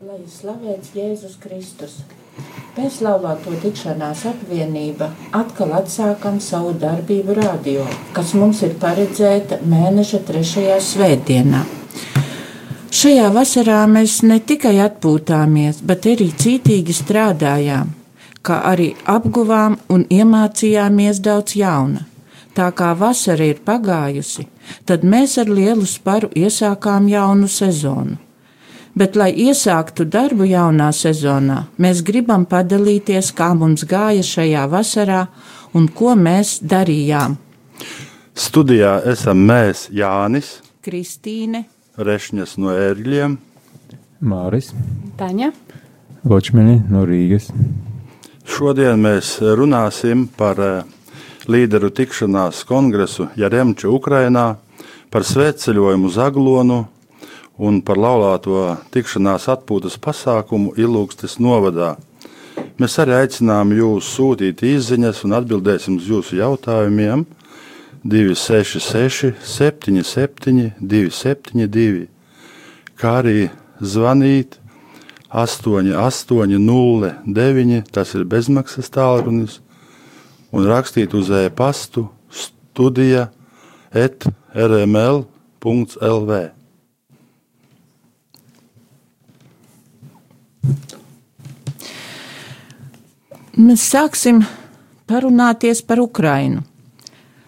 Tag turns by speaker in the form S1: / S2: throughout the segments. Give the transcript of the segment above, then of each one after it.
S1: Lai slavēts Jēzus Kristus. Pēc laulāto tikšanās apvienība atkal atsākam savu darbību radio, kas mums ir paredzēta mēneša trešajā svētdienā. Šajā vasarā mēs ne tikai atpūtāmies, bet arī cītīgi strādājām, kā arī apguvām un iemācījāmies daudz jauna. Tā kā vasara ir pagājusi, tad mēs ar lielu sparu iesākām jaunu sezonu bet, lai iesāktu darbu jaunā sezonā, mēs gribam padalīties, kā mums gāja šajā vasarā un ko mēs darījām.
S2: Studijā esam mēs, Jānis,
S1: Kristīne,
S2: Rešņas no Ērģļiem,
S3: Māris,
S4: Taņa,
S3: Vočmeni no Rīgas.
S2: Šodien mēs runāsim par eh, līderu tikšanās kongresu Jaremča Ukrainā, par svētceļojumu uz Aglonu un par laulāto tikšanās atpūtas pasākumu Ilūgstes novadā. Mēs arī aicinām jūs sūtīt izziņas un atbildēsim uz jūsu jautājumiem 266, 77, 272, kā arī zvanīt 8809, tas ir bezmaksas tālrunis, un rakstīt uz e-pastu studija etrml.lv.
S1: Mēs sāksim parunāties par Ukrainu.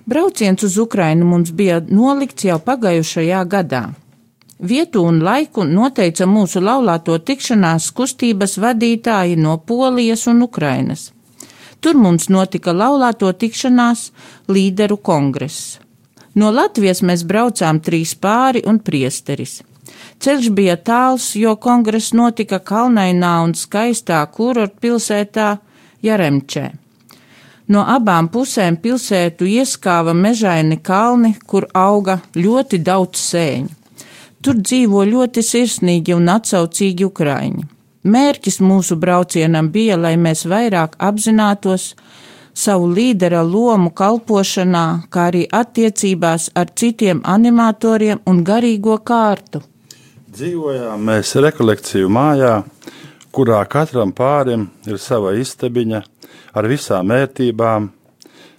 S1: Brauciens uz Ukrainu mums bija nolikts jau pagājušajā gadā. Vietu un laiku noteica mūsu laulāto tikšanās kustības vadītāji no Polijas un Ukrainas. Tur mums notika laulāto tikšanās līderu kongress. No Latvijas mēs braucām trīs pāri un priesteris. Ceļš bija tāls, jo kongress notika kalnainā un skaistā kurorta pilsētā Jaremčē. No abām pusēm pilsētu ieskāva mežaini kalni, kur auga ļoti daudz sēņu. Tur dzīvo ļoti sirsnīgi un atsaucīgi ukraiņi. Mērķis mūsu braucienam bija, lai mēs vairāk apzinātos savu līdera lomu kalpošanā, kā arī attiecībās ar citiem animatoriem un garīgo kārtu.
S2: Dzīvojām mēs rekolekciju mājā, kurā katram pārim ir sava istabiņa ar visām vērtībām,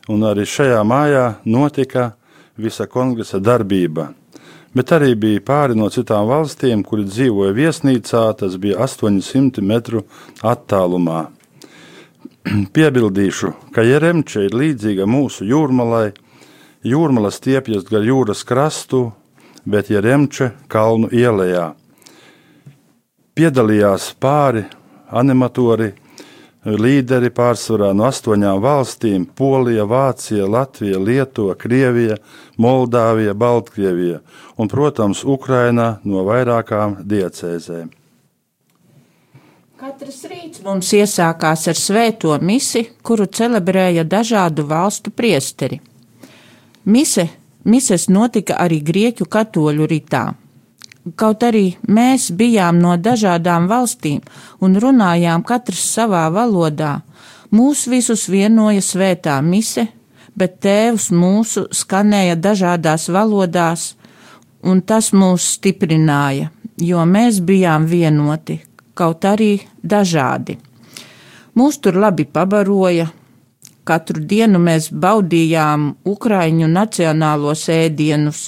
S2: un arī šajā mājā notika visa kongresa darbība. Bet arī bija pāri no citām valstīm, kuri dzīvoja viesnīcā, tas bija 800 metru attālumā. Piebildīšu, ka Jeremče ir līdzīga mūsu jūrmalai. Jūrmala stiepjas gar jūras krastu, bet Jeremče kalnu ielējā piedalījās pāri animatori, līderi pārsvarā no astoņām valstīm - Polija, Vācija, Latvija, Lietuva, Krievija, Moldāvija, Baltkrievija un, protams, Ukraina no vairākām diecēzēm.
S1: Katrs rīts mums iesākās ar svēto misi, kuru celebrēja dažādu valstu priesteri. Mise, mises notika arī grieķu katoļu ritā. Kaut arī mēs bijām no dažādām valstīm un runājām katrs savā valodā, mūs visus vienoja svētā mise, bet tēvs mūsu skanēja dažādās valodās, un tas mūs stiprināja, jo mēs bijām vienoti, kaut arī dažādi. Mūs tur labi pabaroja, katru dienu mēs baudījām Ukraiņu nacionālos ēdienus,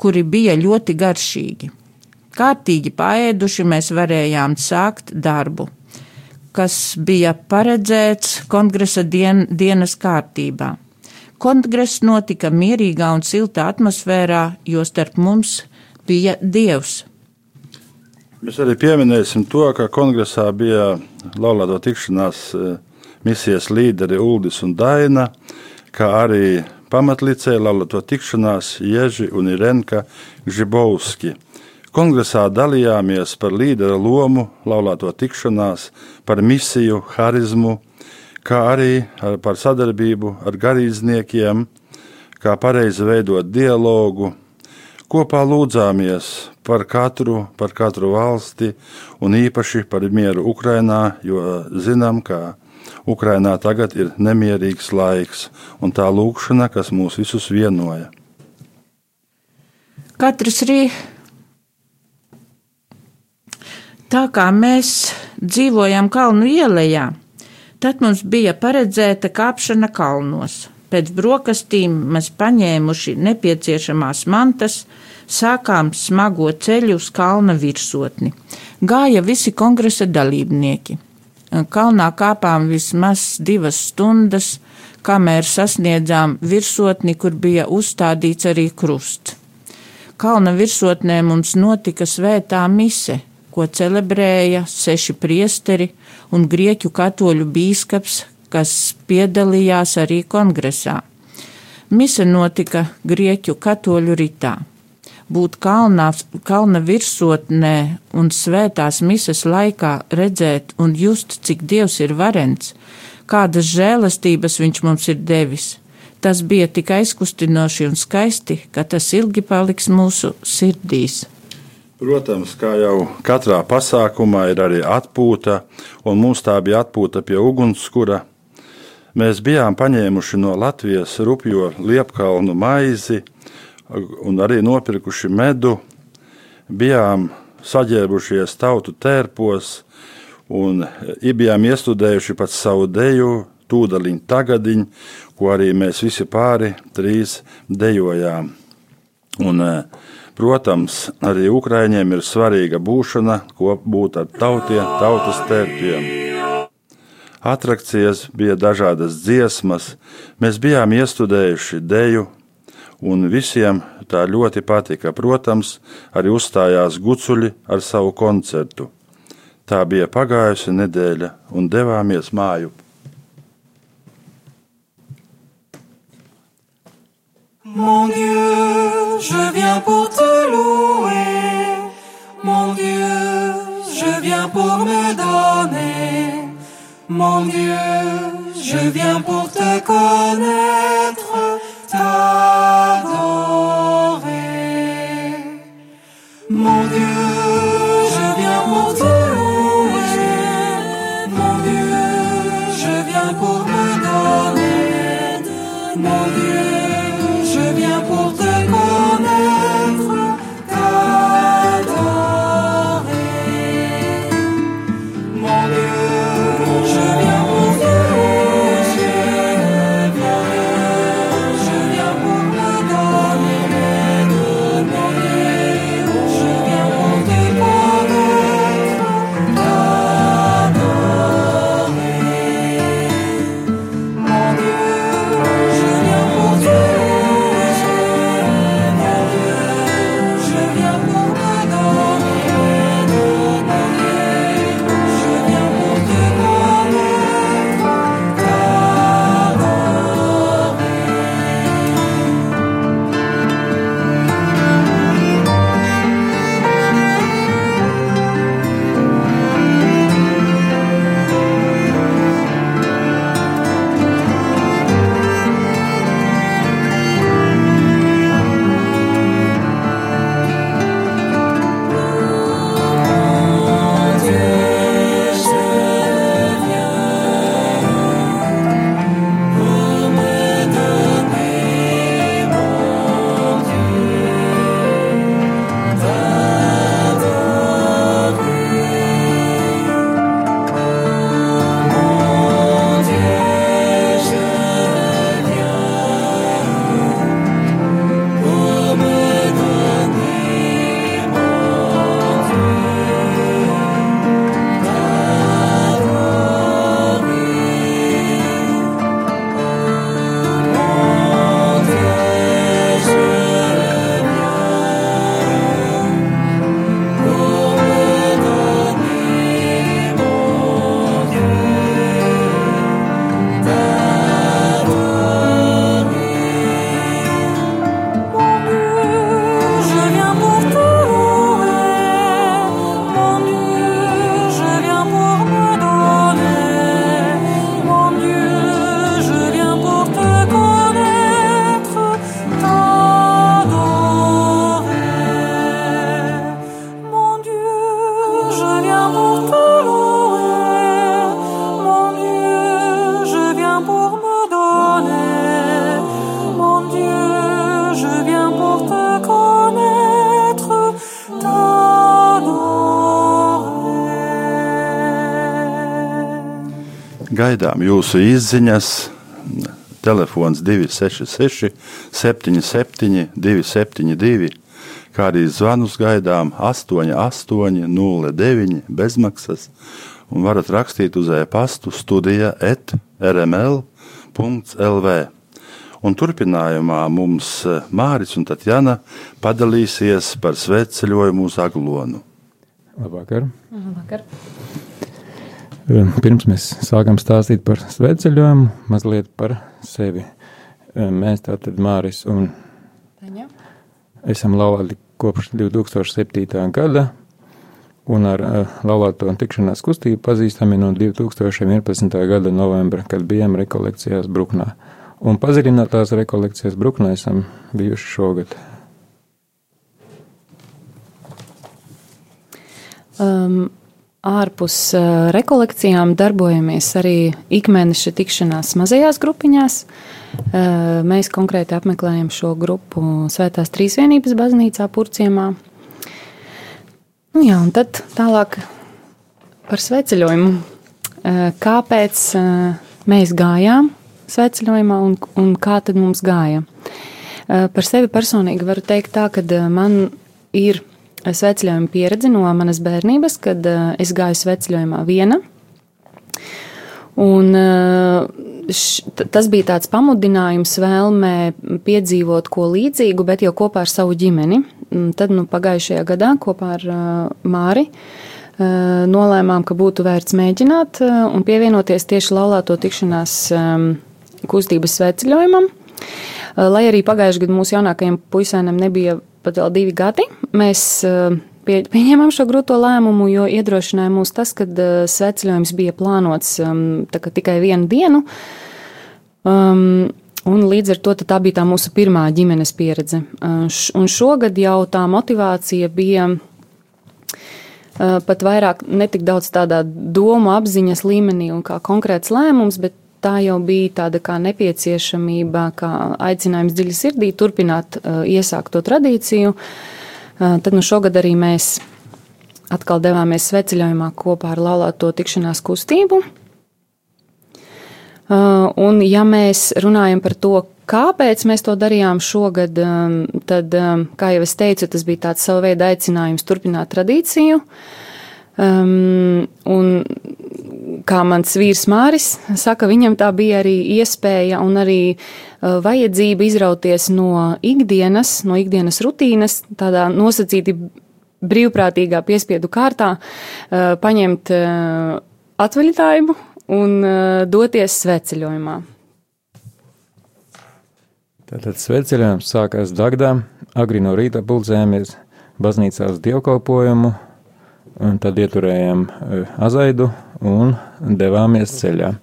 S1: kuri bija ļoti garšīgi. Kārtīgi paēduši, mēs varējām sākt darbu, kas bija paredzēts kongresa dien, dienas kārtībā. Kongress notika mierīgā un siltā atmosfērā, jo starp mums bija Dievs.
S2: Mēs arī pieminēsim to, ka kongresā bija laulāto tikšanās eh, misijas līderi Uldis un Daina, kā arī pamatlicēja laulāto tikšanās Ježi un Irenka Žibovski. Kongresā dalījāmies par līdera lomu, laulāto tikšanās, par misiju, harizmu, kā arī par sadarbību ar garīdzniekiem, kā pareizi veidot dialogu. Kopā lūdzāmies par katru, par katru valsti un īpaši par mieru Ukrajinā, jo zinām, ka Ukrajinā tagad ir nemierīgs laiks un tā lūkšana, kas mūs visus vienoja.
S1: Katrs rīks Tā kā mēs dzīvojam kalnu ielā, tad mums bija paredzēta kāpšana kalnos. Pēc brokastīm mēs paņēmuši nepieciešamās mantas, sākām smago ceļu uz kalna virsotni. Gāja visi kongresa dalībnieki. Kalnā kāpām vismaz divas stundas, kamēr sasniedzām virsotni, kur bija uzstādīts arī krusts. Kalna virsotnē mums notika svētā mise, ko celebrēja seši priesteri un grieķu katoļu bīskaps, kas piedalījās arī kongresā. Mise notika grieķu katoļu ritā. Būt kalnā, kalna virsotnē un svētās mises laikā redzēt un just, cik Dievs ir varens, kādas žēlastības viņš mums ir devis. Tas bija tik aizkustinoši un skaisti, ka tas ilgi paliks mūsu sirdīs.
S2: Protams, kā jau katrā pasākumā ir arī atpūta, un mums tā bija atpūta pie ugunskura. Mēs bijām paņēmuši no Latvijas rupjo liepkalnu maizi un arī nopirkuši medu. Bijām saģērbušies tautu tērpos, un bijām iestudējuši pat savu deju, tūdaļiņu tagadiņu, ko arī mēs visi pāri trīs dejojām. Un, e, protams, arī Ukraiņiem ir svarīga būšana, ko būt ar tautiem, tautas tērpiem. Atrakcijas bija dažādas dziesmas, mēs bijām iestudējuši deju, un visiem tā ļoti patika. Protams, arī uzstājās gucuļi ar savu koncertu. Tā bija pagājusi nedēļa, un devāmies māju.
S5: Mon Dieu, je viens pour te louer. Mon Dieu, je viens pour me donner. Mon Dieu, je viens pour te connaître, t'adorer. Mon Dieu, je viens pour te
S2: Gaidām jūsu izziņas. Telefons 266, 77, 272, kā arī zvanus gaidām 88, 09, bezmaksas. Un varat rakstīt uz e-pastu studija etrml.lv. Un turpinājumā mums eh, Māris un Tatjana padalīsies par svētceļojumu uz Aglonu.
S3: Labvakar!
S6: Labvakar.
S3: Pirms mēs sākam stāstīt par svētceļojumu, mazliet par sevi. Mēs tātad Māris un
S6: Taņa.
S3: esam laulāti kopš 2007. gada, un ar uh, laulāto tikšanās kustību pazīstami no 2011. gada novembra, kad bijām rekolekcijās Bruknā. Un padziļinātās rekolekcijas Bruknā esam bijuši šogad.
S6: Um, ārpus uh, rekolekcijām darbojamies arī ikmēneša tikšanās mazajās grupiņās. Uh, mēs konkrēti apmeklējam šo grupu Svētās Trīsvienības baznīcā Purciemā. Nu jā, un tad tālāk par sveceļojumu. Uh, kāpēc mēs gājām sveceļojumā un, un kā tad mums gāja? Par sevi personīgi varu teikt tā, ka man ir sveceļojuma pieredze no manas bērnības, kad uh, es gāju sveceļojumā viena. Un, uh, š, tas bija tāds pamudinājums vēlmē piedzīvot ko līdzīgu, bet jau kopā ar savu ģimeni. Un tad nu, pagājušajā gadā kopā ar uh, Māri uh, nolēmām, ka būtu vērts mēģināt uh, un pievienoties tieši laulāto tikšanās um, kustības sveceļojumam. Lai arī pagājušajā gadā mūsu jaunākajiem puisēnam nebija pat vēl divi gadi, mēs uh, pie, pieņēmām šo grūto lēmumu, jo iedrošināja mūs tas, ka uh, sveceļojums bija plānots um, tikai vienu dienu. Um, Un līdz ar to tā bija tā mūsu pirmā ģimenes pieredze. Uh, un šogad jau tā motivācija bija uh, pat vairāk, ne tik daudz tādā domu apziņas līmenī un kā konkrēts lēmums, bet tā jau bija tāda kā nepieciešamība, kā aicinājums dziļi sirdī turpināt uh, iesākt to tradīciju. Tad nu šogad arī mēs atkal devāmies sveceļojumā kopā ar laulāto tikšanās kustību. Uh, un, ja mēs runājam par to, kāpēc mēs to darījām šogad, um, tad, um, kā jau es teicu, tas bija tāds sava veida aicinājums turpināt tradīciju. Um, un kā mans vīrs Māris saka, viņam tā bija arī iespēja un arī vajadzība izrauties no ikdienas, no ikdienas rutīnas, tādā nosacīti brīvprātīgā piespiedu kārtā, paņemt atvaļinājumu un doties sveceļojumā.
S3: Tātad sveceļojums sākās Dagdā, agri no rīta pulcējāmies baznīcā uz dievkalpojumu, tad ieturējām uh, azaidu un devāmies ceļā.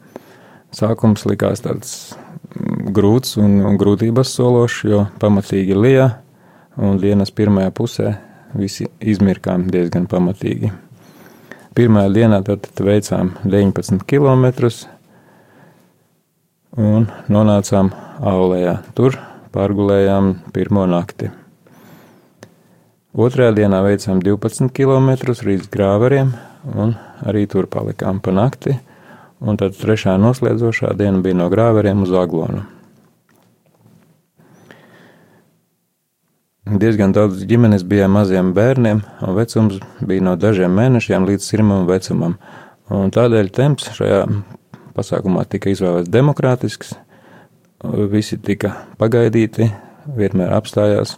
S3: Sākums likās tāds mm, grūts un, un grūtības sološs, jo pamatīgi lija, un dienas pirmajā pusē visi izmirkām diezgan pamatīgi. Pirmā dienā tad veicām 19 km un nonācām Aulējā. Tur pārgulējām pirmo nakti. Otrajā dienā veicām 12 km līdz grāveriem un arī tur palikām pa nakti. Un tad trešā noslēdzošā diena bija no grāveriem uz Aglonu. Diezgan daudz ģimenes bija maziem bērniem, un vecums bija no dažiem mēnešiem līdz sirmam vecumam. Un tādēļ temps šajā pasākumā tika izvēlēts demokrātisks, visi tika pagaidīti, vienmēr apstājās,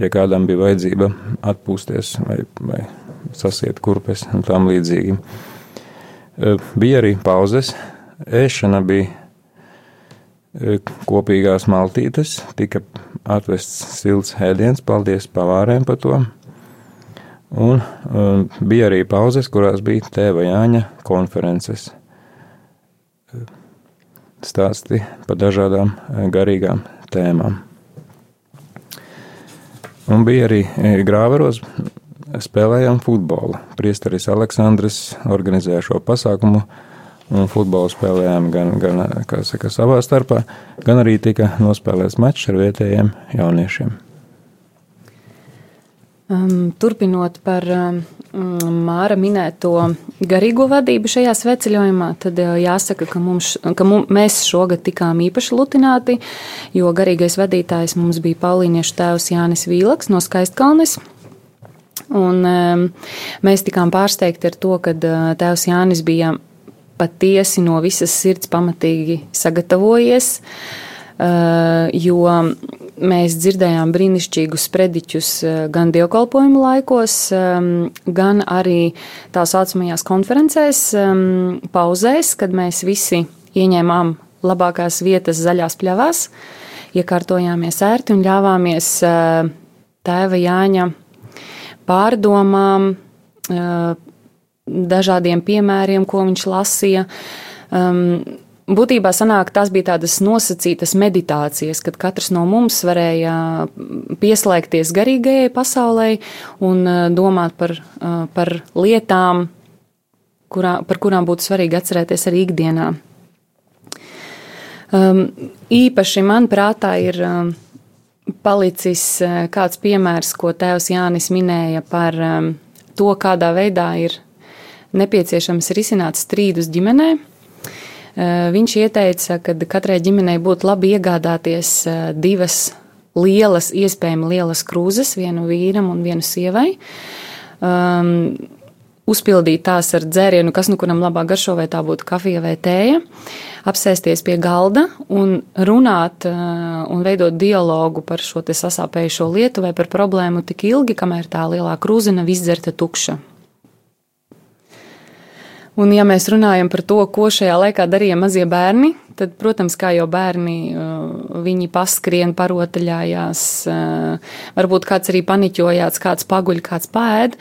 S3: ja kādam bija vajadzība atpūsties vai, vai sasiet kurpes un tam līdzīgi. Bija arī pauzes, ēšana bija kopīgās maltītes, tika atvests silts ēdiens, paldies pavārēm par to. Un, un bija arī pauzes, kurās bija tēva Jāņa konferences. Stāsti par dažādām garīgām tēmām. Un bija arī grāveros spēlējām futbolu. Priesteris Aleksandrs organizēja šo pasākumu, un futbolu spēlējām gan, gan saka, savā starpā, gan arī tika nospēlēts mačs ar vietējiem jauniešiem.
S6: Um, turpinot par um, Māra minēto garīgo vadību šajā sveceļojumā, tad uh, jāsaka, ka, mums, ka mums, mēs šogad tikām īpaši lutināti, jo garīgais vadītājs mums bija Paulīniešu tēvs Jānis Vīlaks no Skaistkalnes. Un, um, mēs tikām pārsteigti ar to, ka uh, tēvs Jānis bija patiesi no visas sirds pamatīgi sagatavojies, uh, jo mēs dzirdējām brīnišķīgus sprediķus eh, gan dievkalpojumu laikos, ehm, gan arī tā saucamajās konferencēs, ehm, pauzēs, kad mēs visi ieņēmām labākās vietas zaļās pļavās, iekārtojāmies ērti un ļāvāmies eh, tēva Jāņa pārdomām, dažādiem piemēriem, ko viņš lasīja. Būtībā sanāk, tas bija tādas nosacītas meditācijas, kad katrs no mums varēja pieslēgties garīgajai pasaulē un uh, domāt par, uh, par lietām, kurā, par kurām būtu svarīgi atcerēties arī ikdienā. Um, īpaši man prātā ir um, palicis uh, kāds piemērs, ko tēvs Jānis minēja par um, to, kādā veidā ir nepieciešams risināt strīdus ģimenei Eh, viņš ieteica, ka katrai ģimenei būtu labi iegādāties divas lielas, iespējami lielas krūzes, vienu vīram un vienu sievai. Um, uzpildīt tās ar dzērienu, kas nu kuram labāk garšo, vai tā būtu kafija vai tēja, apsēsties pie galda un runāt un veidot dialogu par šo sasāpējušo lietu vai par problēmu tik ilgi, kamēr tā lielā krūze nav izdzerta tukša. Un, ja mēs runājam par to, ko šajā laikā darīja mazie bērni, tad, protams, kā jau bērni, uh, viņi paskrien, parotaļājās, uh, varbūt kāds arī paniķojās, kāds paguļ, kāds pēd.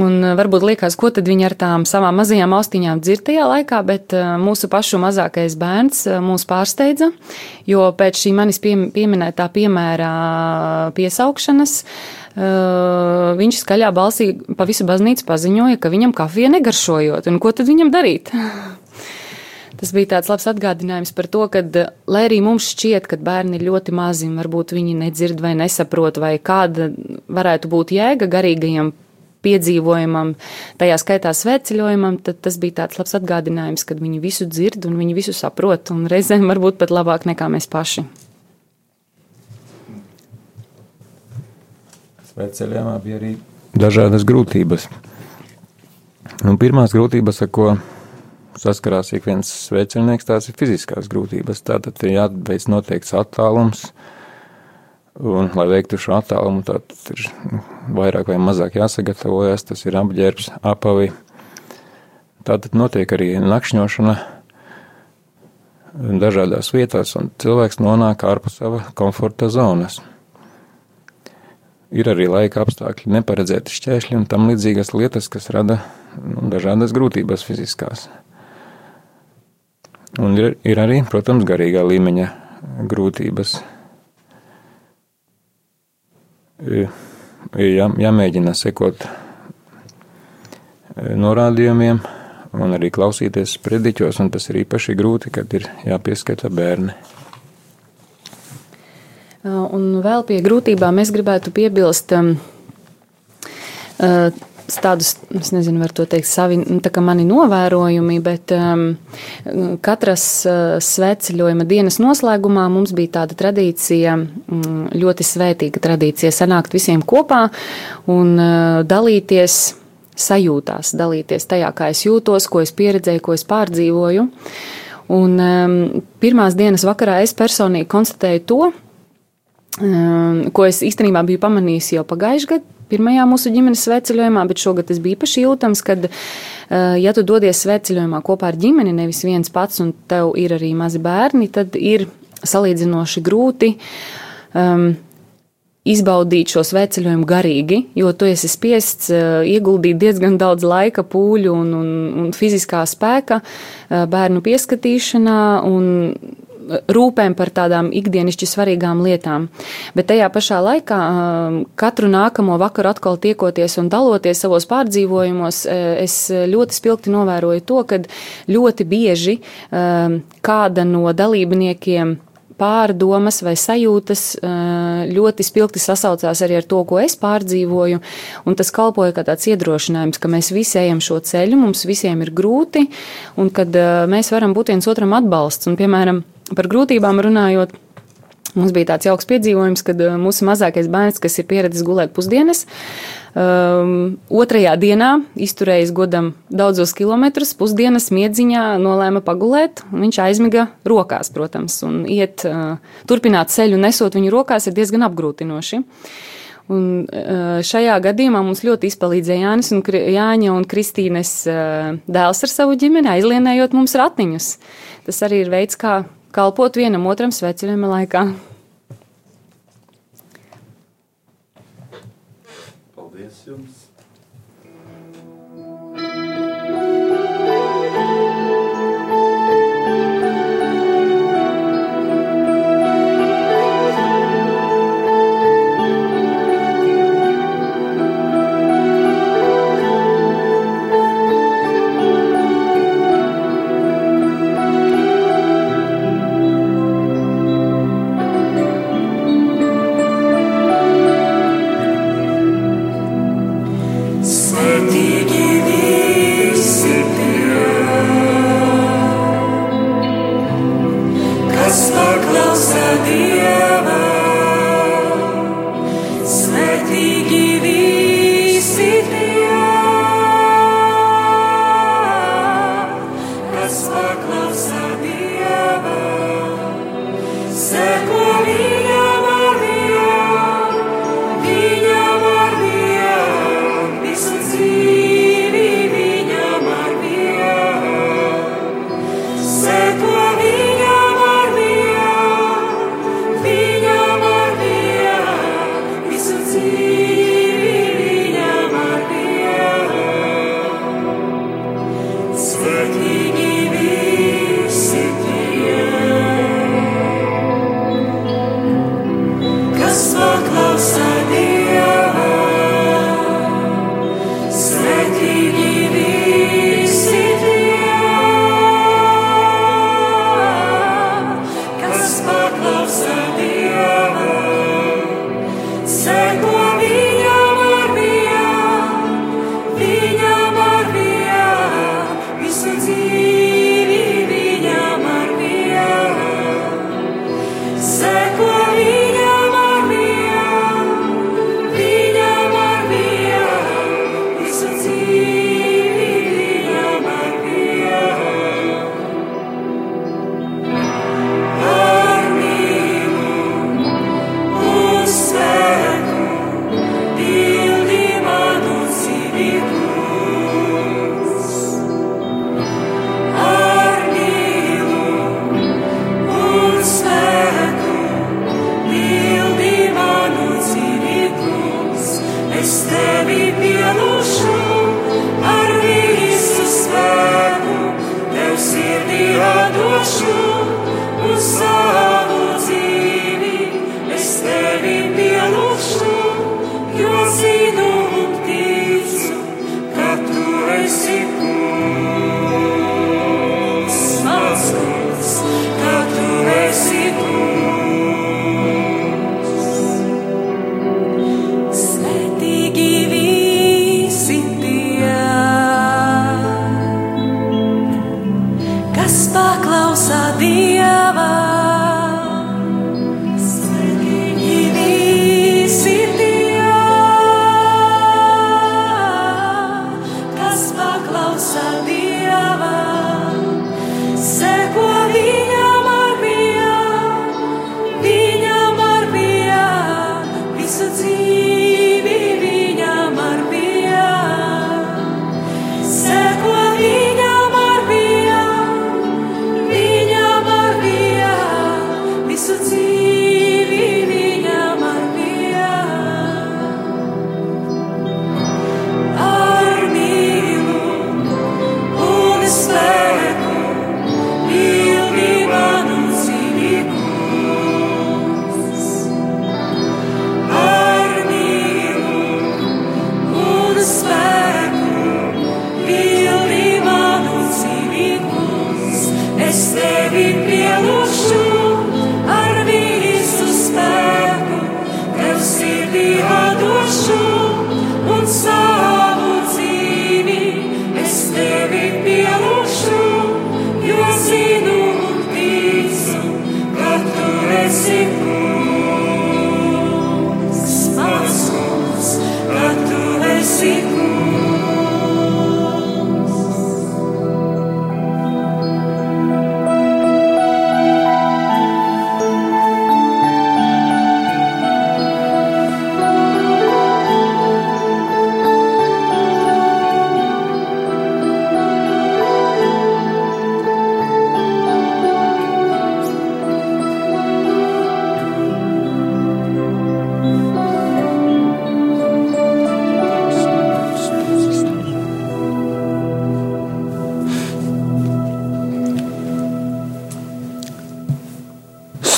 S6: Un uh, varbūt liekas, ko tad viņi ar tām savām mazajām austiņām dzird tajā laikā, bet mūsu pašu mazākais bērns mūs pārsteidza, jo pēc šī manis pieminētā piemēra piesaukšanas, viņš skaļā balsī pa visu baznīcu paziņoja, ka viņam kafija negaršojot, un ko tad viņam darīt? Tas bija tāds labs atgādinājums par to, ka, lai arī mums šķiet, ka bērni ir ļoti mazi, varbūt viņi nedzird vai nesaprot, vai kāda varētu būt jēga garīgajam piedzīvojumam, tajā skaitā svētceļojumam, tad tas bija tāds labs atgādinājums, ka viņi visu dzird un viņi visu saprot, un reizēm varbūt pat labāk nekā mēs paši.
S3: Svētceļojumā bija arī dažādas grūtības. Un pirmās grūtības, ar ko saskarās ik viens svētceļnieks, tās ir fiziskās grūtības. Tātad ir jāveic noteikts attālums, un, lai veiktu šo attālumu, tad ir vairāk vai mazāk jāsagatavojas, tas ir apģērbs, apavi. Tātad notiek arī nakšņošana dažādās vietās, un cilvēks nonāk ārpus sava komforta zonas ir arī laika apstākļi, neparedzēti šķēršļi un tam līdzīgas lietas, kas rada nu, dažādas grūtības fiziskās. Un ir, ir arī, protams, garīgā līmeņa grūtības. Ir jā, jāmēģina sekot e, norādījumiem un arī klausīties sprediķos, un tas ir īpaši grūti, kad ir jāpieskata bērni.
S6: Uh, un vēl pie grūtībām es gribētu piebilst um, uh, tādus, es nezinu, var teikt, savi, nu, tā mani novērojumi, bet um, katras uh, svētceļojuma dienas noslēgumā mums bija tāda tradīcija, um, ļoti svētīga tradīcija sanākt visiem kopā un uh, dalīties sajūtās, dalīties tajā, kā es jūtos, ko es pieredzēju, ko es pārdzīvoju. Un um, pirmās dienas vakarā es personīgi konstatēju to, ko es īstenībā biju pamanījis jau pagājušajā gadā. Pirmajā mūsu ģimenes sveceļojumā, bet šogad tas bija īpaši jūtams, kad, eh, ja tu dodies sveceļojumā kopā ar ģimeni, nevis viens pats, un tev ir arī mazi bērni, tad ir salīdzinoši grūti um, izbaudīt šo sveceļojumu garīgi, jo tu esi spiests uh, ieguldīt diezgan daudz laika, pūļu un, un, un fiziskā spēka uh, bērnu pieskatīšanā. Un, rūpēm par tādām ikdienišķi svarīgām lietām. Bet tajā pašā laikā um, katru nākamo vakaru atkal tiekoties un daloties savos pārdzīvojumos, eh, es ļoti spilgti novēroju to, ka ļoti bieži um, kāda no dalībniekiem pārdomas vai sajūtas uh, ļoti spilgti sasaucās arī ar to, ko es pārdzīvoju. Tas kalpoja kā tāds iedrošinājums, ka mēs visi ejam šo ceļu, mums visiem ir grūti, un kad uh, mēs varam būt viens otram atbalsts. Un, piemēram, par grūtībām runājot. Mums bija tāds jauks piedzīvojums, kad uh, mūsu mazākais bērns, kas ir pieredzējis gulēt pusdienas, um, otrajā dienā izturējis godam daudzos kilometrus, pusdienas miedziņā nolēma pagulēt. Viņš aizmiga rokās, protams, un iet, uh, turpināt ceļu nesot viņu rokās ir diezgan apgrūtinoši. Un uh, šajā gadījumā mums ļoti izpalīdzēja Jānis un Jāņa un Kristīnes uh, dēls ar savu ģimeni, aizlienējot mums ratiņus. Tas arī ir veids, kā kalpot vienam otram svecinājuma laikā.
S5: Paldies jums!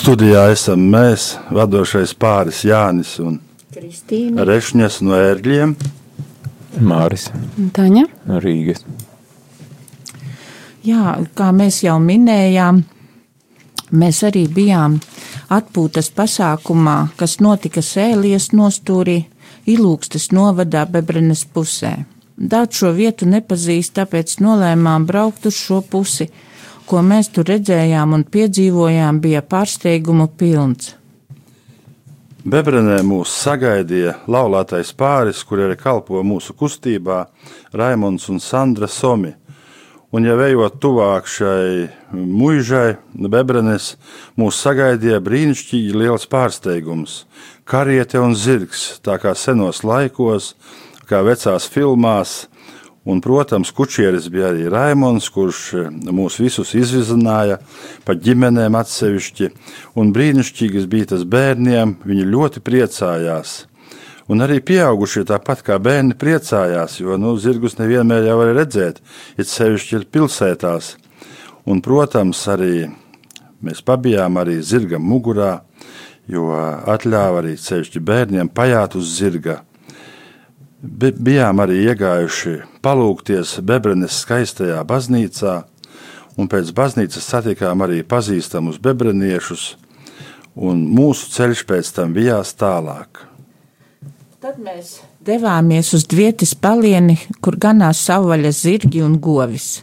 S2: Studijā esam mēs, vadošais pāris Jānis un
S1: Kristīna.
S2: Rešņas no ērgļiem.
S3: Māris
S6: Taņa.
S3: no Rīgas.
S1: Jā, kā mēs jau minējām, mēs arī bijām atpūtas pasākumā, kas notika Sēlijas nostūrī, Ilūkstes novadā Bebrenes pusē. Daudz šo vietu nepazīst, tāpēc nolēmām braukt uz šo pusi. Ko mēs tur redzējām un piedzīvojām, bija pārsteigumu pilns.
S2: Bebrenē mūs sagaidīja laulātais pāris, kur arī kalpo mūsu kustībā Raimons un Sandra Somi. Un, ja ejot tuvāk šai mūžai, Bebrenes mūs sagaidīja brīnišķīgi liels pārsteigums - kariete un zirgs, tā kā senos laikos, kā vecās filmās. Un, protams, kučieris bija arī Raimons, kurš mūs visus izvizināja pa ģimenēm atsevišķi. Un brīnišķīgs bija tas bērniem, viņi ļoti priecājās. Un arī pieaugušie tāpat kā bērni priecājās, jo nu, zirgus nevienmēr jau var redzēt, it sevišķi ir pilsētās. Un, protams, arī mēs pabijām arī zirgam mugurā, jo atļāva arī sevišķi bērniem pajāt uz zirga. Bi- Bijām arī iegājuši palūgties Bebrenes skaistajā baznīcā, un pēc baznīcas satikām arī pazīstamus bebreniešus, un mūsu ceļš pēc tam bijās tālāk.
S1: Tad mēs devāmies uz Dvietas palieni, kur ganās savvaļas zirgi un govis.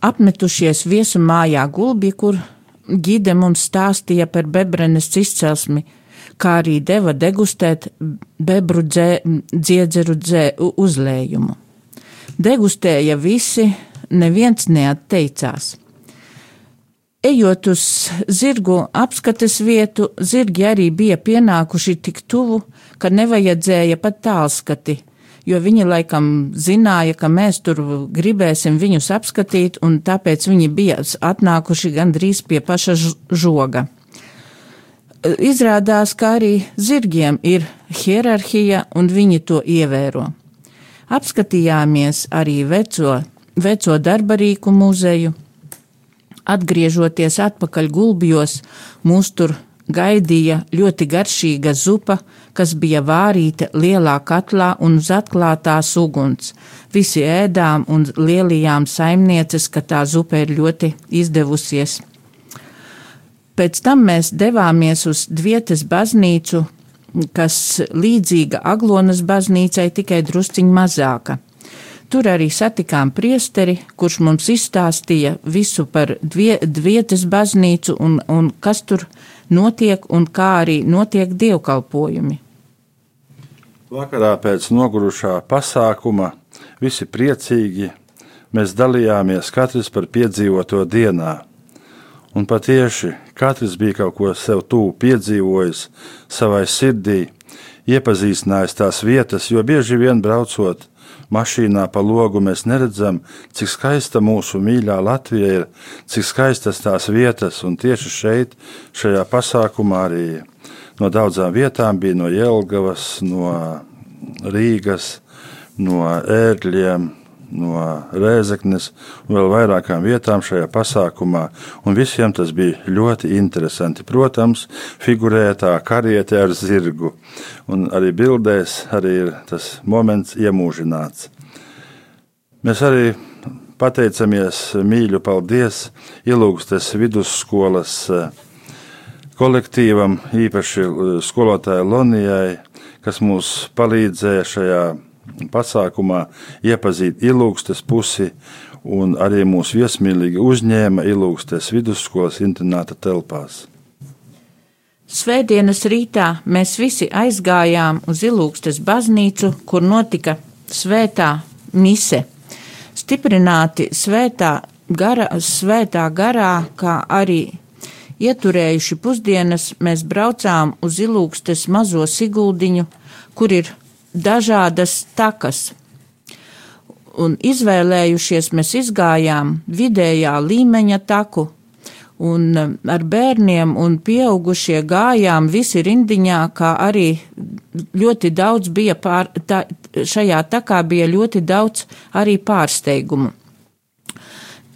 S1: Apmetušies viesu mājā gulbi, kur ģide mums stāstīja par bebrenes izcelsmi, kā arī deva degustēt bebru dzē, dziedzeru dzē, uzlējumu. Degustēja visi, neviens neatteicās. Ejot uz zirgu apskates vietu, zirgi arī bija pienākuši tik tuvu, ka nevajadzēja pat tālskati, jo viņi laikam zināja, ka mēs tur gribēsim viņus apskatīt, un tāpēc viņi bija atnākuši gandrīz pie paša žoga. Izrādās, ka arī zirgiem ir hierarhija, un viņi to ievēro. Apskatījāmies arī veco, veco darbarīku muzeju. Atgriežoties atpakaļ gulbjos, mūs tur gaidīja ļoti garšīga zupa, kas bija vārīta lielā katlā un uz atklātās uguns. Visi ēdām un lielījām saimnieces, ka tā zupa ir ļoti izdevusies. Pēc tam mēs devāmies uz Dvietas baznīcu, kas līdzīga Aglonas baznīcai, tikai drusciņ mazāka. Tur arī satikām priesteri, kurš mums izstāstīja visu par dvie, Dvietas baznīcu un, un kas tur notiek un kā arī notiek dievkalpojumi.
S2: Vakarā pēc nogurušā pasākuma visi priecīgi mēs dalījāmies katrs par piedzīvoto dienā. Un patiesi katrs bija kaut ko sev tuvu piedzīvojis, savai sirdī, iepazīstinājis tās vietas, jo bieži vien braucot mašīnā pa logu mēs neredzam, cik skaista mūsu mīļā Latvija ir, cik skaistas tās vietas, un tieši šeit, šajā pasākumā arī no daudzām vietām bija no Jelgavas, no Rīgas, no ērgļiem, no Rēzeknes vēl vairākām vietām šajā pasākumā. Un visiem tas bija ļoti interesanti. Protams, figurēja tā kariete ar zirgu, un arī bildēs arī ir tas moments iemūžināts. Mēs arī pateicamies mīļu paldies Ilūgstes vidusskolas eh, kolektīvam, īpaši eh, skolotāja Lonijai, kas mums palīdzēja šajā pasākumā iepazīt ilūgstes pusi un arī mūs viesmīlīgi uzņēma ilūgstes vidusskolas internāta telpās.
S1: Svētdienas rītā mēs visi aizgājām uz Ilūgstes baznīcu, kur notika svētā mise. Stiprināti svētā, gara, svētā garā, kā arī ieturējuši pusdienas, mēs braucām uz Ilūgstes mazo siguldiņu, kur ir dažādas takas. Un izvēlējušies, mēs izgājām vidējā līmeņa taku, un um, ar bērniem un pieaugušie gājām visi rindiņā, kā arī ļoti daudz bija pār, tā, šajā takā bija ļoti daudz arī pārsteigumu.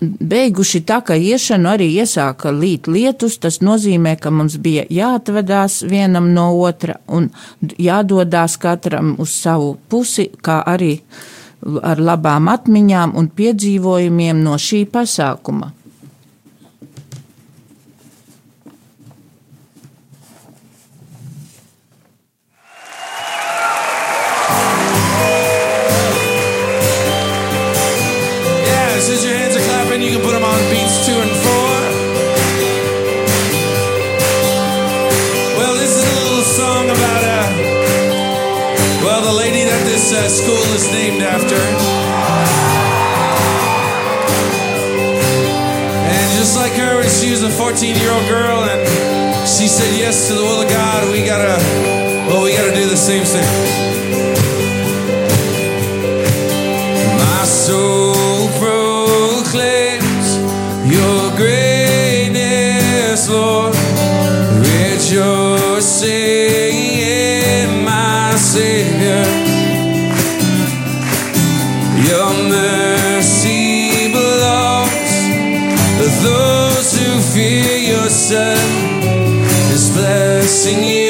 S1: Beiguši tā, ka iešanu arī iesāka līt lietus, tas nozīmē, ka mums bija jāatvedās vienam no otra un jādodās katram uz savu pusi, kā arī ar labām atmiņām un piedzīvojumiem no šī pasākuma.
S4: that school is named after. And just like her, when she was a 14 year old girl and she said yes to the will of God, we gotta, well, we gotta do the same thing. My soul proclaims your greatness, Lord. Rejoice! mountain is blessing you.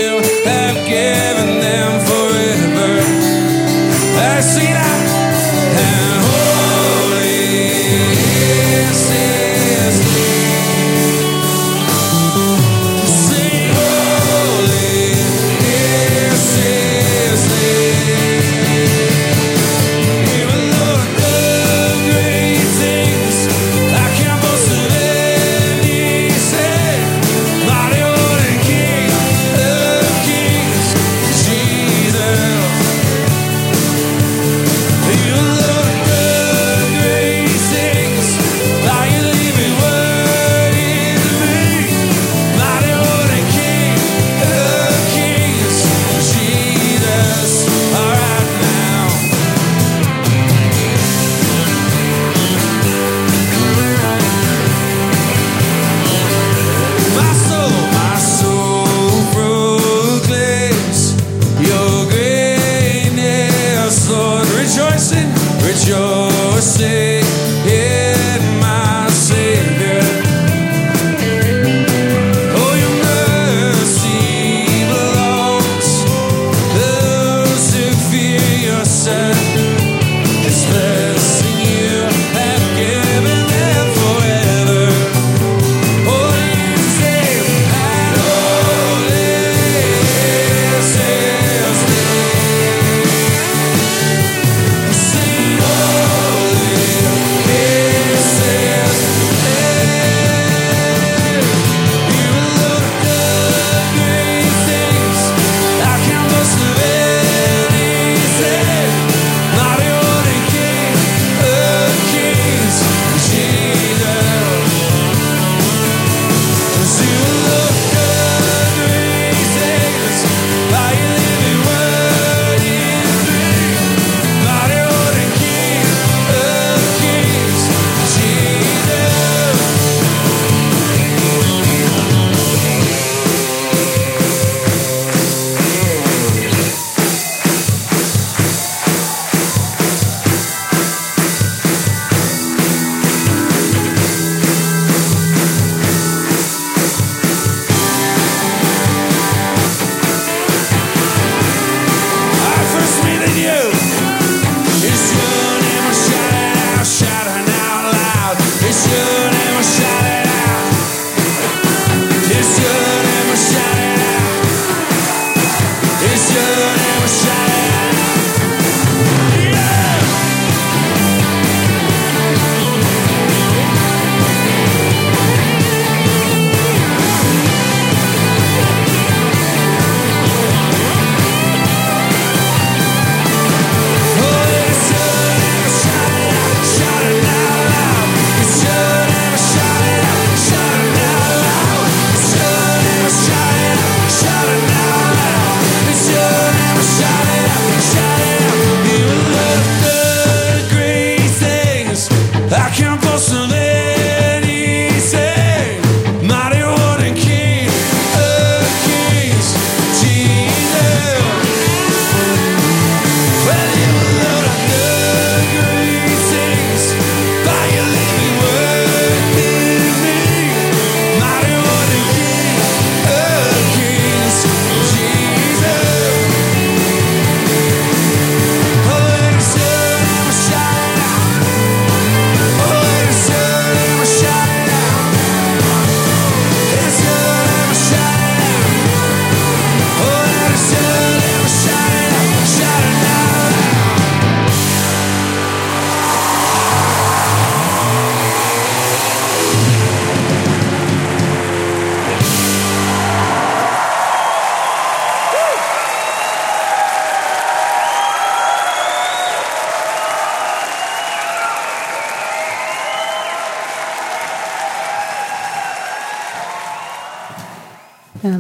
S4: les yeux.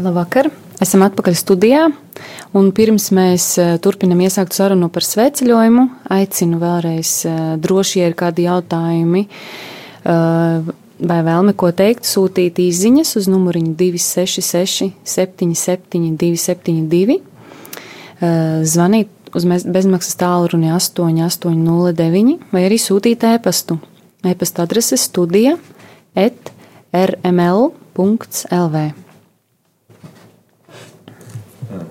S6: Labvakar! Esam atpakaļ studijā. Un pirms mēs eh, turpinam iesākt sarunu par sveceļojumu, aicinu vēlreiz eh, droši, ja ir kādi jautājumi eh, vai vēlme ko teikt, sūtīt īsiņas uz numuriņu 266, 77, 272, zvanīt uz bezmaksas tālruni 8809 vai arī sūtīt e-pastu. E-pasta adrese studija et rml.lv.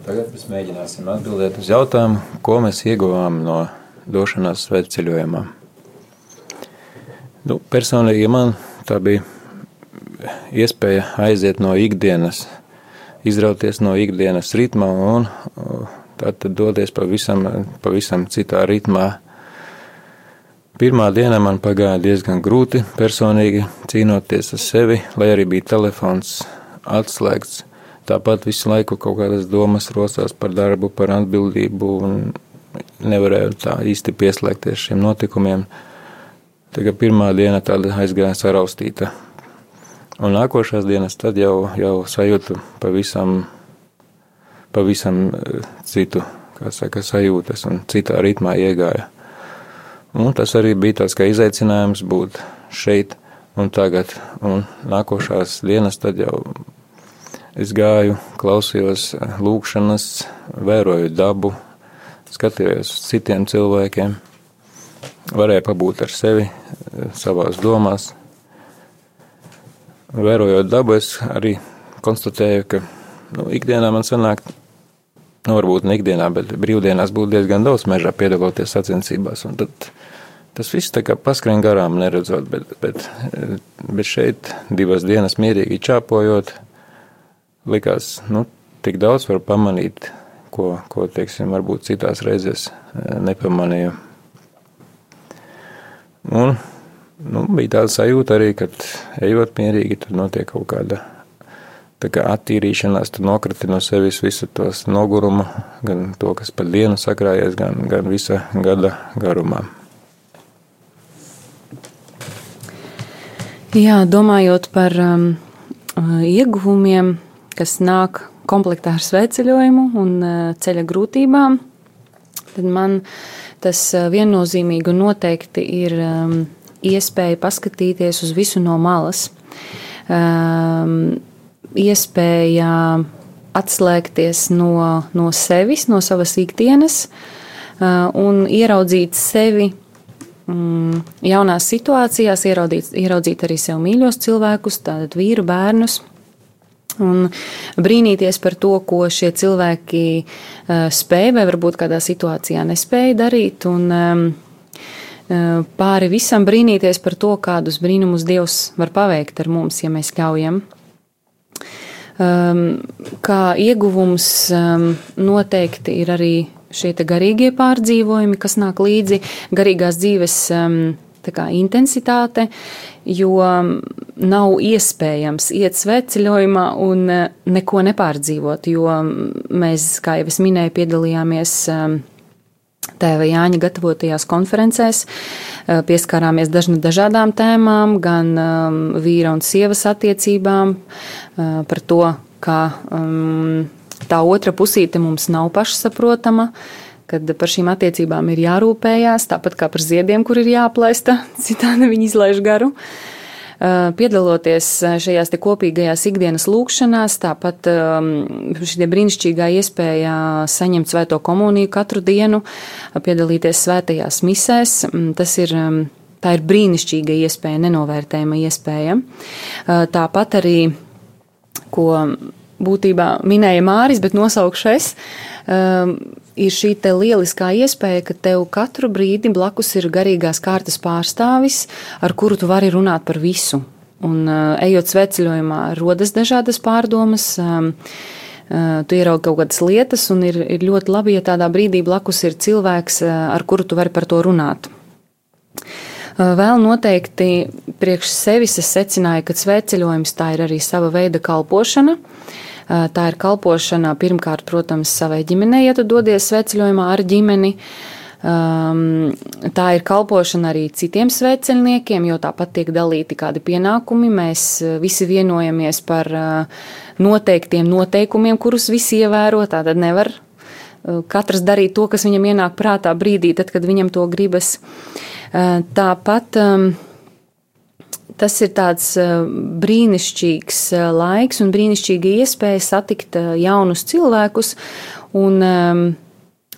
S3: Tagad mēs mēģināsim atbildēt uz jautājumu, ko mēs ieguvām no došanās svētceļojumā. Nu, personīgi man tā bija iespēja aiziet no ikdienas, izrauties no ikdienas ritma un tad doties pavisam, pavisam citā ritmā. Pirmā diena man pagāja diezgan grūti personīgi cīnoties ar sevi, lai arī bija telefons atslēgts Tāpat visu laiku kaut kādas domas rosās par darbu, par atbildību, un nevarēju tā īsti pieslēgties šiem notikumiem. Tagad pirmā diena tāda aizgāja saraustīta. Un nākošās dienas tad jau, jau sajūtu pavisam, pavisam eh, citu, kā saka, sajūtas un citā ritmā iegāja. Un tas arī bija tāds kā izaicinājums būt šeit un tagad. Un nākošās dienas tad jau Es gāju, klausījos lūkšanas, vēroju dabu, skatījos uz citiem cilvēkiem, varēju pabūt ar sevi, savās domās. Vērojot dabu, es arī konstatēju, ka nu, ikdienā man sanāk, nu, varbūt ne ikdienā, bet brīvdienās būtu diezgan daudz mežā piedaloties sacensībās. Tas viss tā kā paskrien garām neredzot, bet, bet, bet šeit divas dienas mierīgi čāpojot, likās, nu, tik daudz var pamanīt, ko, ko teiksim, varbūt citās reizēs eh, nepamanīju. Un nu, bija tāda sajūta arī, ka ejot mierīgi, tur notiek kaut kāda kā attīrīšanās, tu nokrati no sevis visu tos nogurumu, gan to, kas pa dienu sakrājies, gan, gan visa gada garumā.
S6: Jā, domājot par um, ieguvumiem, kas nāk komplektā ar sveceļojumu un e, ceļa grūtībām, tad man tas e, viennozīmīgi un noteikti ir um, iespēja paskatīties uz visu no malas. Iespēja atslēgties no, no sevis, no savas ikdienas un ieraudzīt sevi mm, jaunās situācijās, ieraudzīt, ieraudzīt arī sev mīļos cilvēkus, tātad vīru, bērnus Un brīnīties par to, ko šie cilvēki uh, spēja vai varbūt kādā situācijā nespēja darīt. Un, um, pāri visam brīnīties par to, kādus brīnumus Dievs var paveikt ar mums, ja mēs ļaujam. Um, kā ieguvums um, noteikti ir arī šie garīgie pārdzīvojumi, kas nāk līdzi garīgās dzīves um, intensitāte, jo nav iespējams iet sveceļojumā un e, neko nepārdzīvot, jo mēs, kā jau es minēju, piedalījāmies e, Tēva Jāņa gatavotajās konferencēs, e, pieskārāmies dažna dažādām tēmām, gan vīra un sievas attiecībām, par to, kā tā otra pusīte mums nav pašsaprotama, kad par šīm attiecībām ir jārūpējās, tāpat kā par ziediem, kur ir jāplēsta, citādi viņi izlaiž garu. Piedaloties šajās kopīgajās ikdienas lūkšanās, tāpat šī brīnišķīgā iespēja saņemt svēto komuniju katru dienu, piedalīties svētajās misēs, tas ir tā ir brīnišķīga iespēja, nenovērtējama iespēja. Tāpat arī, ko būtībā minēja Māris, bet nosaukšu es, um, ir šī lieliskā iespēja, ka tev katru brīdi blakus ir garīgās kārtas pārstāvis, ar kuru tu vari runāt par visu. Un, uh, ejot sveceļojumā, rodas dažādas pārdomas. Um, uh, tu ieraugi kaut kādas lietas, un ir, ir ļoti labi, ja tādā brīdī blakus ir cilvēks, uh, ar kuru tu vari par to runāt. Vēl noteikti priekš sevis es secināju, ka sveceļojums tā ir arī sava veida kalpošana. Uh, Tā ir kalpošana pirmkārt, protams, savai ģimenei, ja tu dodies sveceļojumā ar ģimeni. Um, tā ir kalpošana arī citiem svētceļniekiem, jo tāpat tiek dalīti kādi pienākumi. Mēs visi vienojamies par noteiktiem noteikumiem, kurus visi ievēro. Tātad nevar katrs darīt to, kas viņam ienāk prātā brīdī, tad, kad viņam to gribas. Tāpat um, tas ir tāds brīnišķīgs laiks un brīnišķīga iespēja satikt jaunus cilvēkus un um,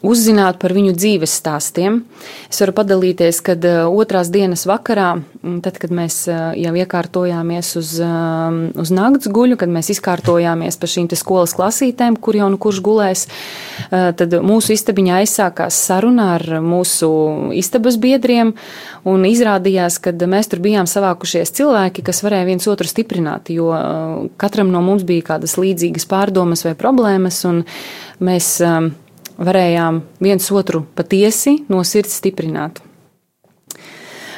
S6: uzzināt par viņu dzīves stāstiem. Es varu padalīties, kad uh, otrās dienas vakarā, mm, tad, kad mēs uh, jau iekārtojāmies uz, um, uz nakts guļu, kad mēs izkārtojāmies pa šīm skolas klasītēm, kur jau nu kurš gulēs, tad mūsu istabiņā aizsākās saruna ar mūsu istabas biedriem, un izrādījās, ka mēs tur bijām savākušies cilvēki, kas varēja viens otru stiprināt, jo katram no mums bija kādas līdzīgas pārdomas vai problēmas, un mēs varējām viens otru patiesi no sirds stiprināt.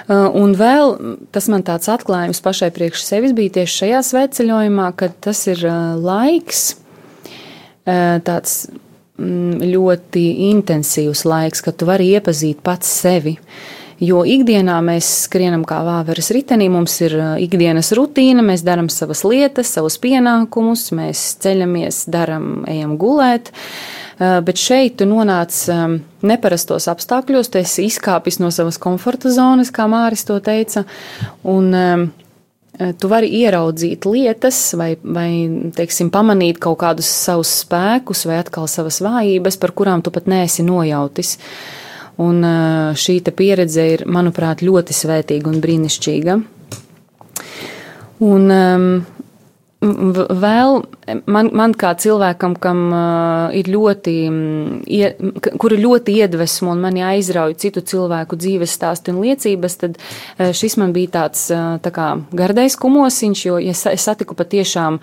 S6: Uh, un vēl tas man tāds atklājums pašai priekš sevis bija tieši šajā svētceļojumā, kad tas ir uh, laiks, uh, tāds mm, ļoti intensīvs laiks, kad tu vari iepazīt pats sevi. Jo ikdienā mēs skrienam kā vāveres ritenī, mums ir ikdienas rutīna, mēs darām savas lietas, savus pienākumus, mēs ceļamies, darām, ejam gulēt. Uh, bet šeit tu nonāc neparastos apstākļos, tu esi izkāpis no savas komforta zonas, kā Māris to teica, un eh, tu vari ieraudzīt lietas vai, vai teiksim, pamanīt kaut kādus savus spēkus vai atkal savas vājības, par kurām tu pat neesi nojautis. Un eh, šī pieredze ir, manuprāt, ļoti svētīga un brīnišķīga. Un, um, Vēl man, man kā cilvēkam, kam uh, ir ļoti, kuri ļoti iedvesmo un mani aizrauja citu cilvēku dzīves stāstu un liecības, tad uh, šis man bija tāds uh, tā kā gardais kumosiņš, jo es, es satiku patiešām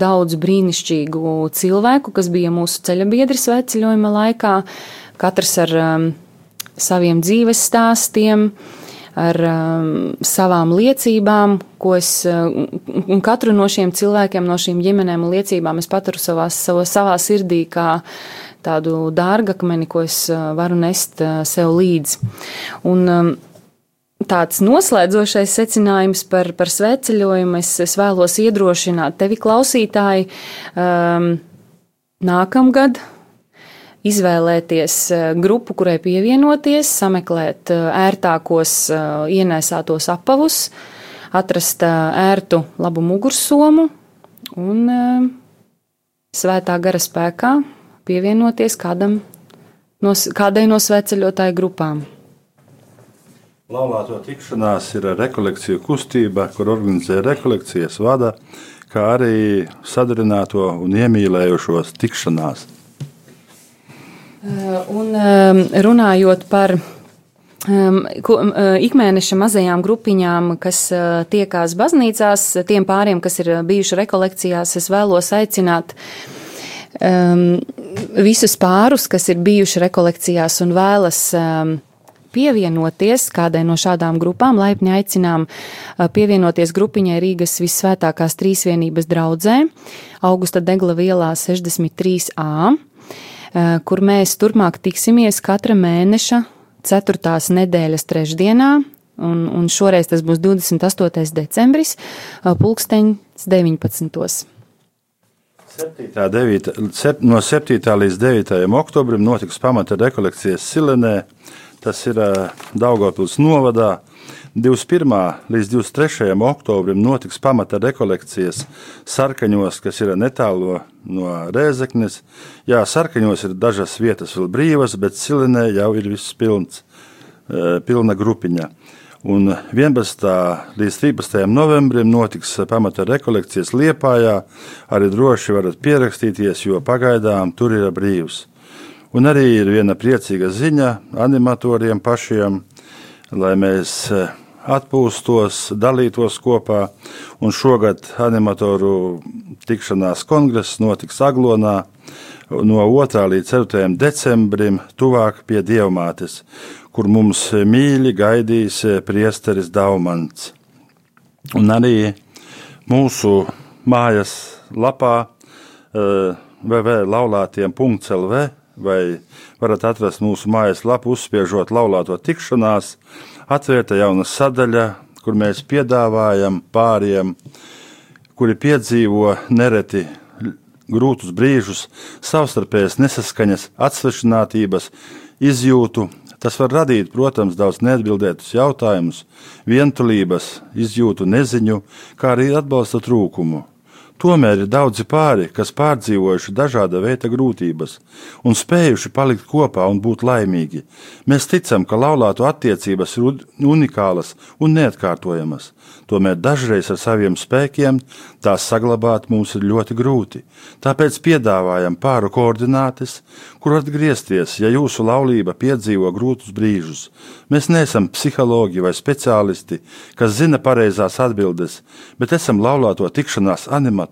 S6: daudz brīnišķīgu cilvēku, kas bija mūsu ceļabiedri svētceļojuma laikā, katrs ar um, saviem dzīves stāstiem. Ar um, savām liecībām, ko es, un katru no šiem cilvēkiem, no šīm ģimenēm un liecībām es paturu savā, savā, savā sirdī kā tādu dārgakmeni, ko es uh, varu nest uh, sev līdzi. Un, um, tāds noslēdzošais secinājums par, par svētceļojumu. Es, es vēlos iedrošināt tevi, klausītāji, um, nākamgad izvēlēties eh, grupu, kurai pievienoties, sameklēt eh, ērtākos eh, ienēsātos apavus, atrast ērtu labu mugursomu un svētā gara spēkā pievienoties kādam no, kādai no svētceļotāju grupām.
S2: Laulāto tikšanās ir rekolekciju kustība, kur organizē rekolekcijas vada, kā arī sadarināto un iemīlējušos tikšanās.
S6: Eh, un ehm, runājot par eh, ikmēneša mazajām grupiņām, kas eh, tiekās baznīcās, tiem pāriem, kas ir bijuši rekolekcijās, es vēlos aicināt visus pārus, kas ir bijuši rekolekcijās un vēlas pievienoties kādai no šādām grupām, laipni aicinām pievienoties grupiņai Rīgas Visvētākās Trīsvienības draudzē, Augusta Degla vielā 63A. Eh, kur mēs turpmāk tiksimies katra mēneša ceturtās nedēļas trešdienā, un, un šoreiz tas būs 28. decembris, pulksteņs 19.
S2: 7. 9, no 7. līdz 9. oktobrim notiks pamata rekolekcijas Silenē, tas ir eh, Daugavpils novadā, 21. līdz 23. oktobrim notiks pamata rekolekcijas sarkaņos, kas ir netālu no Rēzeknes. Jā, sarkaņos ir dažas vietas vēl brīvas, bet Silinē jau ir viss pilns, e, pilna grupiņa. Un 11. līdz 13. novembrim notiks pamata rekolekcijas Liepājā. Arī droši varat pierakstīties, jo pagaidām tur ir brīvs. Un arī ir viena priecīga ziņa animatoriem pašiem, lai mēs e, atpūstos, dalītos kopā. Un šogad animatoru tikšanās kongress notiks Aglonā no 2. līdz 4. decembrim, tuvāk pie Dievmātes, kur mums mīļi gaidīs priesteris Daumans. Un arī mūsu mājas lapā www.laulātiem.lv vai varat atrast mūsu mājaslapu, uzspiežot laulāto tikšanās, atvērta jauna sadaļa, kur mēs piedāvājam pāriem, kuri piedzīvo nereti grūtus brīžus, savstarpējas nesaskaņas, atsvešinātības, izjūtu. Tas var radīt, protams, daudz neatbildētus jautājumus, vientulības, izjūtu neziņu, kā arī atbalsta trūkumu. Tomēr ir daudzi pāri, kas pārdzīvojuši dažāda veida grūtības un spējuši palikt kopā un būt laimīgi. Mēs ticam, ka laulāto attiecības ir unikālas un neatkārtojamas. Tomēr dažreiz ar saviem spēkiem tās saglabāt mums ir ļoti grūti. Tāpēc piedāvājam pāru koordinātes, kur atgriezties, ja jūsu laulība piedzīvo grūtus brīžus. Mēs neesam psihologi vai speciālisti, kas zina pareizās atbildes, bet esam laulāto tikšanās animatori,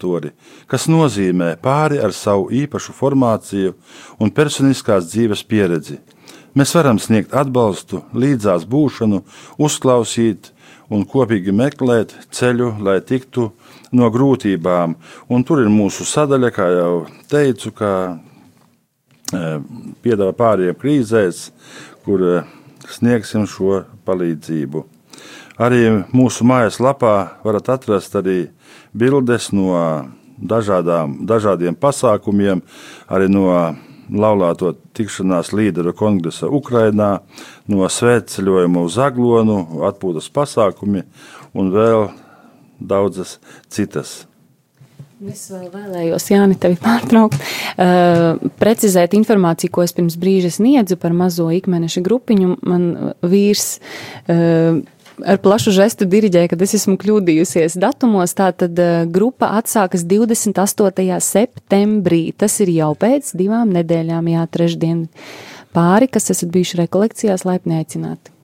S2: kas nozīmē pāri ar savu īpašu formāciju un personiskās dzīves pieredzi. Mēs varam sniegt atbalstu, līdzās būšanu, uzklausīt, un kopīgi meklēt ceļu, lai tiktu no grūtībām. Un tur ir mūsu sadaļa, kā jau teicu, kā e, piedāvā pārējiem krīzēs, kur e, sniegsim šo palīdzību. Arī mūsu mājaslapā varat atrast arī bildes no dažādām, dažādiem pasākumiem, arī no laulāto tikšanās līderu kongresa Ukrainā, no svētceļojuma uz Aglonu, atpūtas pasākumi un vēl daudzas citas.
S6: Es vēl vēlējos, Jāni, tevi pārtraukt, uh, precizēt informāciju, ko es pirms brīža sniedzu par mazo ikmeneša grupiņu. Man vīrs uh, ar plašu žestu diriģēja, kad es esmu kļūdījusies datumos. Tātad uh, grupa atsākas 28. septembrī. Tas ir jau pēc divām nedēļām, jā, trešdien. Pāri, kas esat bijuši rekolekcijās, laipni aicināti.